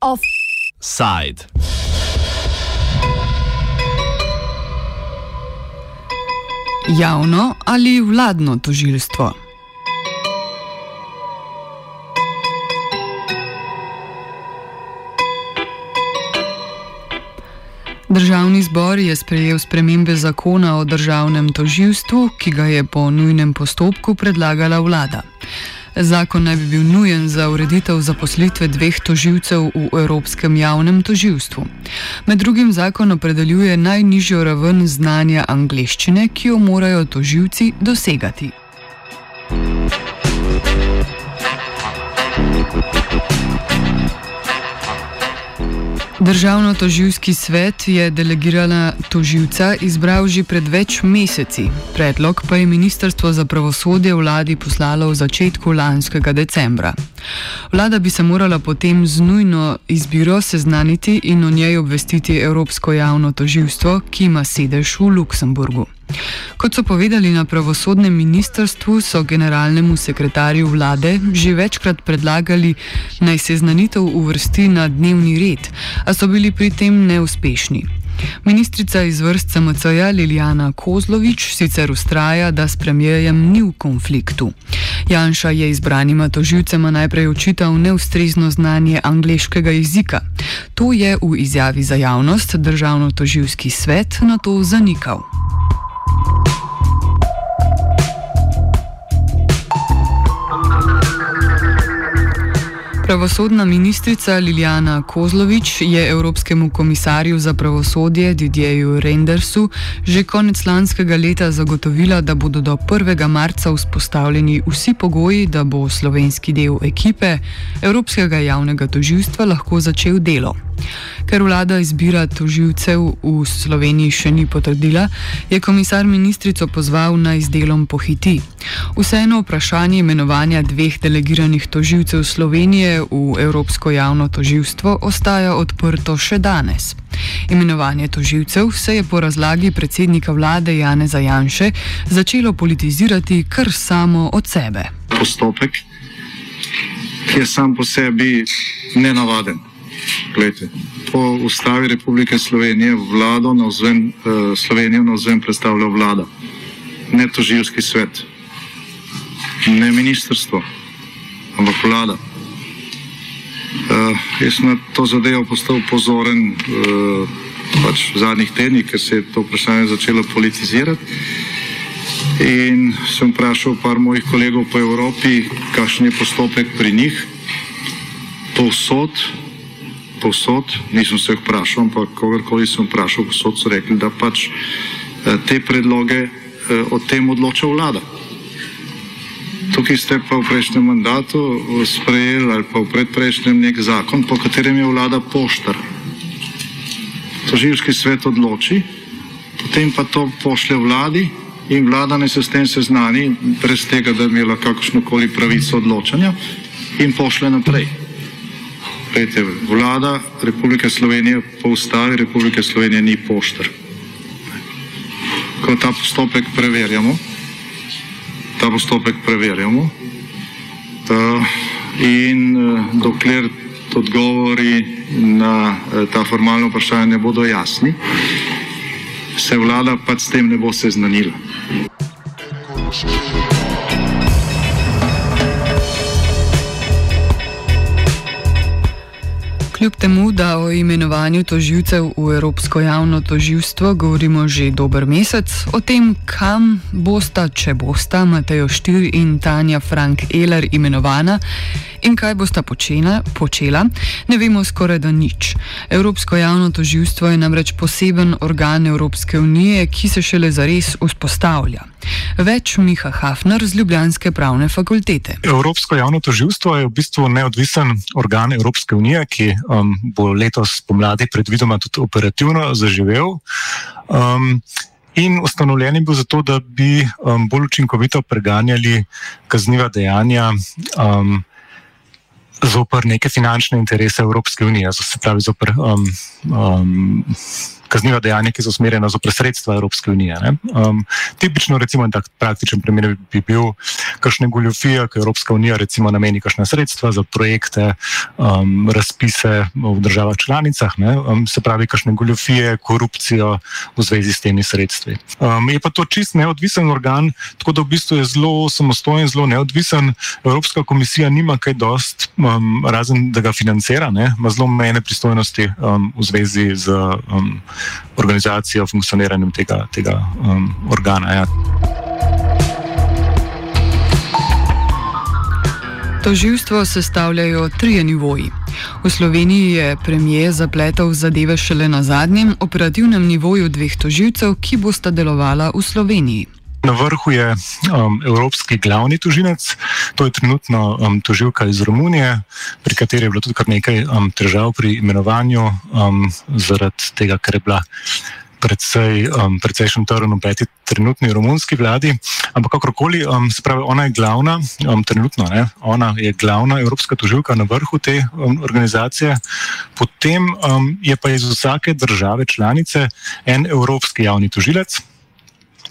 Offside. Javno ali vladno tožilstvo? Državni zbor je sprejel spremembe zakona o državnem toživstvu, ki ga je po nujnem postopku predlagala vlada. Zakon naj bi bil nujen za ureditev zaposlitve dveh toživcev v Evropskem javnem toživstvu. Med drugim zakon opredeljuje najnižjo raven znanja angleščine, ki jo morajo toživci dosegati. Državno-toživski svet je delegirala toživca izbral že pred več meseci. Predlog pa je Ministrstvo za pravosodje vladi poslalo v začetku lanskega decembra. Vlada bi se morala potem z nujno izbiro seznaniti in o njej obvestiti Evropsko javno toživstvo, ki ima sedež v Luksemburgu. Kot so povedali na pravosodnem ministrstvu, so generalnemu sekretarju vlade že večkrat predlagali naj se znanitev uvrsti na dnevni red, a so bili pri tem neuspešni. Ministrica iz vrst SMC-ja Liljana Kozlovič sicer ustraja, da s premijejem ni v konfliktu. Janša je izbranima toživcema najprej očital neustrezno znanje angleškega jezika. To je v izjavi za javnost državno-toživski svet na to zanikal. Pravosodna ministrica Liljana Kozlovič je Evropskemu komisarju za pravosodje Didjeju Rendersu že konec lanskega leta zagotovila, da bodo do 1. marca vzpostavljeni vsi pogoji, da bo slovenski del ekipe Evropskega javnega toživstva lahko začel delo. Ker vlada izbira toživcev v Sloveniji še ni potrdila, je komisar ministrico pozval naj z delom pohiti. Vseeno vprašanje imenovanja dveh delegiranih toživcev Slovenije v Evropsko javno toživstvo ostaja odprto še danes. Imenovanje toživcev se je po razlagi predsednika vlade Jane Zajanše začelo politizirati kar samo od sebe. Postopek je sam po sebi nenavaden. Glejte, po ustavi Republike Slovenije vlado na vzven, uh, Slovenijo na vzven predstavlja vlada, ne toživski svet, ne ministrstvo, ampak vlada. Uh, jaz sem na to zadevo postal pozoren uh, pač v zadnjih tednih, ker se je to vprašanje začelo politizirati. In sem vprašal par mojih kolegov po Evropi, kakšen je postopek pri njih. Povsod posod, nisem se jih vprašal, ampak kogarkoli sem vprašal, posod so rekli, da pač eh, te predloge eh, o tem odloča vlada. Tukaj ste pa v prejšnjem mandatu eh, sprejeli ali pa v predprejšnjem nek zakon, po katerem je vlada poštar. Toživski svet odloči, potem pa to pošlje vladi in vlada ne se s tem seznani, brez tega, da bi imela kakršnokoli pravico odločanja in pošlje naprej. Pejte, vlada Republike Slovenije po ustavi Republike Slovenije ni poštar. Ko ta postopek preverjamo, ta postopek preverjamo ta, in eh, dokler odgovori na eh, ta formalno vprašanje ne bodo jasni, se vlada pač s tem ne bo seznanila. Kljub temu, da o imenovanju toživcev v Evropsko javno toživstvo govorimo že dober mesec, o tem, kam bosta, če bosta Matejo Štir in Tanja Frank Eler imenovana in kaj bosta počela, počela, ne vemo skoraj da nič. Evropsko javno toživstvo je namreč poseben organ Evropske unije, ki se šele zares vzpostavlja. Več Miha Hafner z Ljubljanske pravne fakultete. Evropsko javno toživstvo je v bistvu neodvisen organ Evropske unije, ki um, bo letos pomladi predvidoma tudi operativno zaživel. Um, In ustanovljen je bil zato, da bi um, bolj učinkovito preganjali kazniva dejanja um, zoper neke finančne interese Evropske unije, se pravi zoper um, um, kazniva dejanja, ki so usmerjena za presredstva Evropske unije. Um, tipično, recimo, tak praktičen primer bi bil kakšne goljofije, ki Evropska unija recimo nameni kakšne sredstva za projekte, um, razpise v državah članicah, um, se pravi, kakšne goljofije, korupcijo v zvezi s temi sredstvi. Um, je pa to čist neodvisen organ, tako da v bistvu je zelo samostojen, zelo neodvisen. Evropska komisija nima kaj dost, um, razen da ga financira, ne? ima zelo mejne pristojnosti um, v zvezi z um, organizacijo, funkcioniranjem tega, tega um, organa. Ja. Toživstvo sestavljajo trije nivoji. V Sloveniji je premijer zapletel zadeve šele na zadnjem operativnem nivoju dveh toživcev, ki bosta delovala v Sloveniji. Na vrhu je um, evropski glavni tožilec, to je trenutno um, tožilka iz Romunije, pri kateri je bilo tudi kar nekaj um, težav pri imenovanju, um, zaradi tega, ker je bila predvsej, um, precejšen trn v peti trenutni romunski vladi. Ampak kakorkoli, um, spravi, ona je glavna, um, trenutno ne, ona je glavna evropska tožilka na vrhu te um, organizacije, potem um, je pa iz vsake države članice en evropski javni tožilec.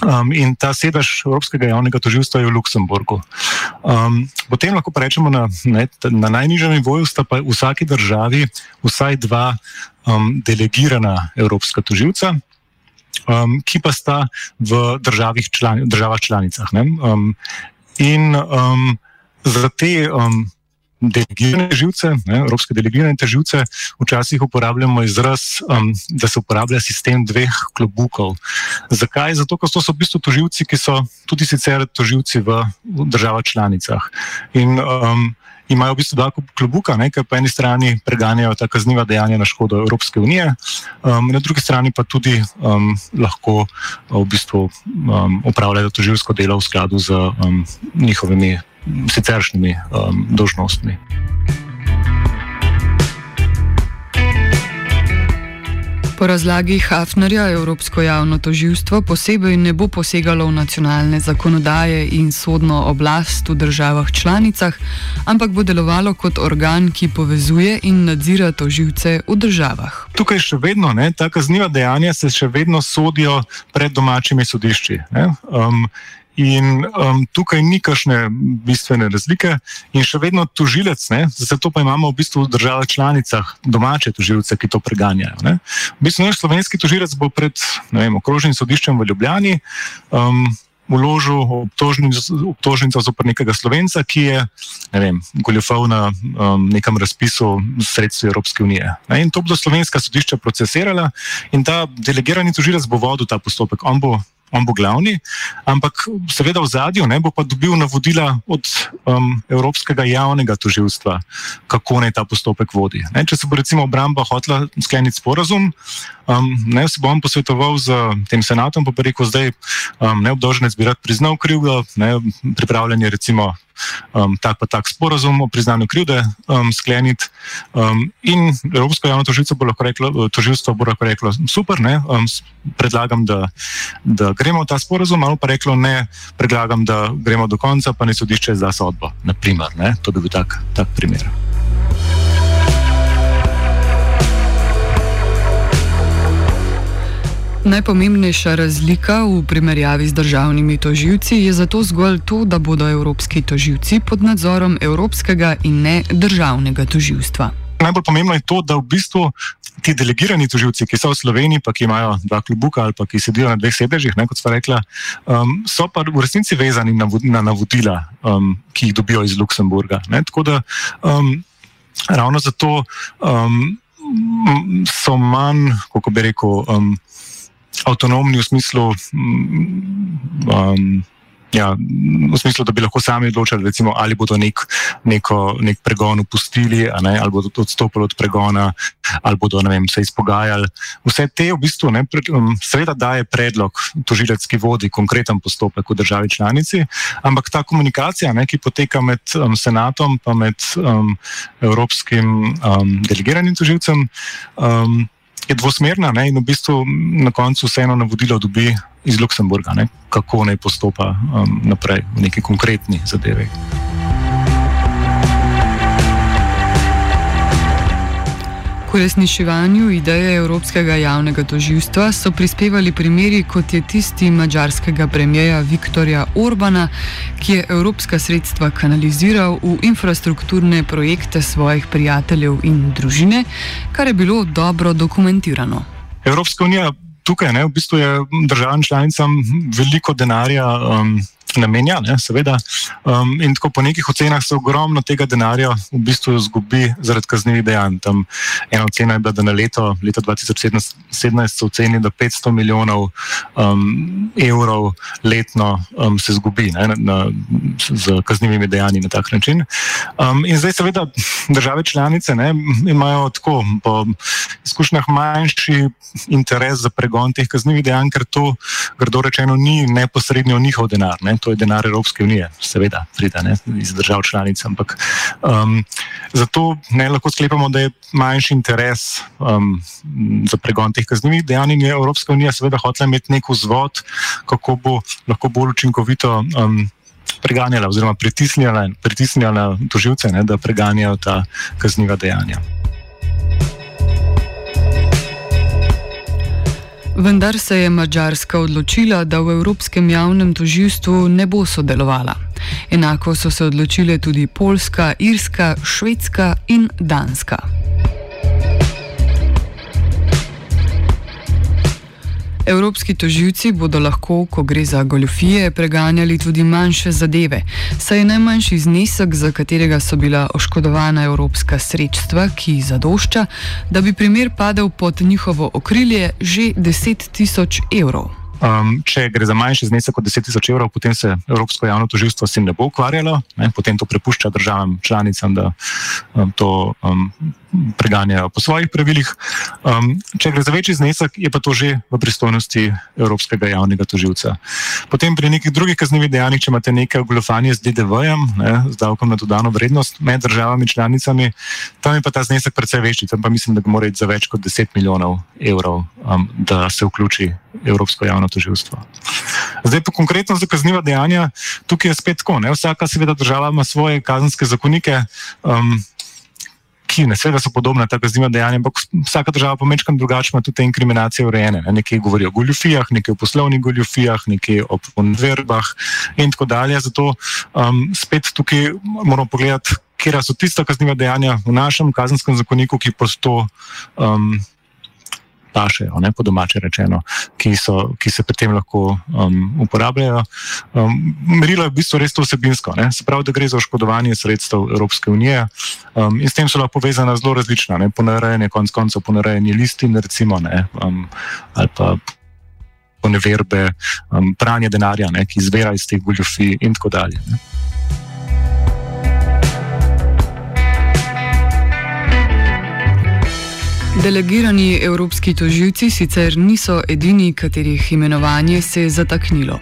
Um, in ta sedež Evropskega javnega tožilstva je v Luksemburgu. Um, potem lahko rečemo, na, ne, na najnižjem nivoju sta pa v vsaki državi vsaj dva um, delegirana evropska tožilca, um, ki pa sta v člani, državah članicah. Um, in um, za te. Um, delegirane živce, ne, evropske delegirane živce, včasih uporabljamo izraz, um, da se uporablja sistem dveh klobukov. Zakaj? Zato, ker to so v bistvu toživci, ki so tudi sicer toživci v državah članicah. In, um, Imajo v bistvu dva klobuka, ne, ker po eni strani preganjajo ta kazniva dejanja na škodo Evropske unije, um, na drugi strani pa tudi um, lahko v bistvu um, upravljajo toživsko delo v skladu z um, njihovimi siceršnjimi um, dožnostmi. Po razlagi Hafnerja Evropsko javno toživstvo posebej ne bo posegalo v nacionalne zakonodaje in sodno oblast v državah članicah, ampak bo delovalo kot organ, ki povezuje in nadzira toživce v državah. Tukaj še vedno, ne, ta kazniva dejanja se še vedno sodijo pred domačimi sodišči. Um, In um, tukaj ni kakšne bistvene razlike, in še vedno tožilec, ne, zato pa imamo v bistvu v državah članicah domače tožilce, ki to preganjajo. Ne. V bistvu naš slovenski tožilec bo pred vem, okrožnim sodiščem v Ljubljani um, uložil obtožnico zoper nekega slovenca, ki je ne vem, goljofal na um, nekem razpisu sredstva Evropske unije. Ne. In to bodo slovenska sodišča procesirala, in ta delegirani tožilec bo vodil ta postopek. On bo on bo glavni, ampak seveda v zadju ne bo pa dobil navodila od um, Evropskega javnega toživstva, kako naj ta postopek vodi. Ne, če se bo recimo obramba hotela skleniti sporazum, um, ne se bom posvetoval z tem senatom, pa rekel, zdaj um, neobdoženec bi rad priznal krivdo, ne, pripravljanje recimo um, tak pa tak sporazum o priznanju krivde um, skleniti. Um, in Evropsko javno tožilstvo bo lahko reklo, tožilstvo bo lahko reklo, super, ne, um, predlagam, da, da gremo v ta sporazum, ali pa reklo, ne, predlagam, da gremo do konca, pa ne sodišče za sodbo. Naprimer, ne, to bi bil tak, tak primer. Najpomembnejša razlika v primerjavi z državnimi toživci je zato zgolj to, da bodo evropski toživci pod nadzorom evropskega in ne državnega toživstva. Najbolj pomembno je to, da v bistvu ti delegirani toživci, ki so v Sloveniji, pa ki imajo dva klubuka ali pa ki sedijo na dveh sedežih, ne, kot sva rekla, um, so pa v resnici vezani na, na navodila, um, ki jih dobijo iz Luksemburga. Ne, tako da um, ravno zato um, so manj, kako bi rekel, um, avtonomni v smislu. Um, Ja, v smislu, da bi lahko sami odločili, recimo, ali bodo nek, neko, nek pregon upustili, ne, ali bodo odstopili od pregona, ali bodo vem, se izpogajali. Vse te v bistvu, ne, pred, um, seveda, daje predlog tožilec, ki vodi konkreten postopek v državi članici, ampak ta komunikacija, ne, ki poteka med um, senatom in um, evropskim um, delegiranim tožilcem. Um, je dvosmerna ne, in v bistvu na koncu vseeno navodilo dobi iz Luksemburga, ne, kako naj postopa um, naprej v neki konkretni zadevi. K uresničevanju ideje Evropskega javnega toživstva so prispevali primeri, kot je tisti mađarskega premijeja Viktorja Orbana, ki je evropska sredstva kanaliziral v infrastrukturne projekte svojih prijateljev in družine, kar je bilo dobro dokumentirano. Evropska unija tukaj ne, v bistvu je državam članicam veliko denarja. Um, namenja, ne, seveda. Um, in tako po nekih ocenah se ogromno tega denarja v bistvu izgubi zaradi kaznjivih dejanj. Tam ena ocena je bila, da na leto, leto 2017 so ocenili, da 500 milijonov um, evrov letno um, se izgubi ne, na, z kaznjivimi dejanji na tak način. Um, in zdaj, seveda, države članice ne, imajo tako po izkušnjah manjši interes za pregon teh kaznjivih dejanj, ker to, grdo rečeno, ni neposredno njihov denar. Ne to je denar Evropske unije, seveda, pride ne, iz držav članic. Ampak um, zato ne lahko sklepamo, da je manjši interes um, za pregon teh kaznjivih dejanj in je Evropska unija seveda hotela imeti nek vzvod, kako bo lahko bolj učinkovito. Um, Preganjala, oziroma pritisnila, pritisnila tožilce, ne, da preganjajo ta kazniva dejanja. Vendar se je Mačarska odločila, da v Evropskem javnem toživstvu ne bo sodelovala. Enako so se odločile tudi Poljska, Irska, Švedska in Danska. Evropski toživci bodo lahko, ko gre za goljofije, preganjali tudi manjše zadeve, saj je najmanjši znesek, za katerega so bila oškodovana evropska sredstva, ki zadošča, da bi primer padel pod njihovo okrilje, že 10 tisoč evrov. Um, če gre za manjši znesek od 10 tisoč evrov, potem se Evropsko javno tožilstvo s tem ne bo ukvarjalo, ne, potem to prepušča državam članicam, da um, to um, preganjajo po svojih pravilih. Um, če gre za večji znesek, je pa to že v pristojnosti Evropskega javnega tožilca. Potem pri nekih drugih kaznjivih dejanjih, če imate nekaj ogoljofanja z DDV-jem, z davkom na dodano vrednost med državami članicami, tam je pa ta znesek precej večji, tam pa mislim, da mora iti za več kot 10 milijonov evrov, um, da se vključi Evropsko javno tožilstvo. Zdaj pa konkretno za kazniva dejanja, tukaj je spet tako. Ne? Vsaka seveda država ima svoje kazenske zakonike. Um, ki ne seveda so podobna ta kazniva dejanja, ampak vsaka država pa mečkam drugače ima tudi te inkriminacije urejene. Ne? Nekaj govori o goljufijah, nekaj o poslovnih goljufijah, nekaj o konverbah in tako dalje. Zato um, spet tukaj moramo pogledati, kje so tista kazniva dejanja v našem kazenskem zakoniku, ki pa so. Um, pašejo, ne, po domače rečeno, ki, so, ki se pri tem lahko um, uporabljajo. Um, merilo je v bistvu res to vsebinsko, ne, se pravi, da gre za oškodovanje sredstev Evropske unije um, in s tem so lahko povezana zelo različna, ne, ponarejanje, konc koncev ponarejanje listin, recimo, ne, um, ali pa poneverbe, um, pranje denarja, ne, ki izvira iz teh goljofij in tako dalje. Ne. Delegirani evropski tožilci sicer niso edini, katerih imenovanje se je zataknilo.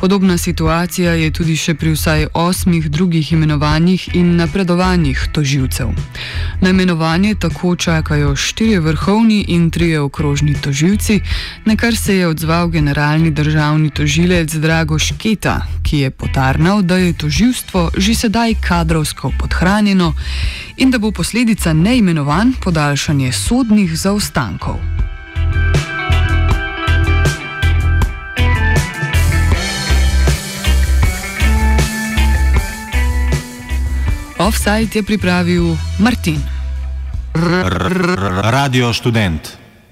Podobna situacija je tudi še pri vsaj osmih drugih imenovanjih in napredovanjih tožilcev. Na imenovanje tako čakajo štiri vrhovni in trije okrožni tožilci, na kar se je odzval generalni državni tožilec Drago Šketa, ki je potarnal, da je tožilstvo že sedaj kadrovsko podhranjeno in da bo posledica neimenovanj podaljšanje sodnih zaostankov. Offside je pripravil Martin. Radio študent.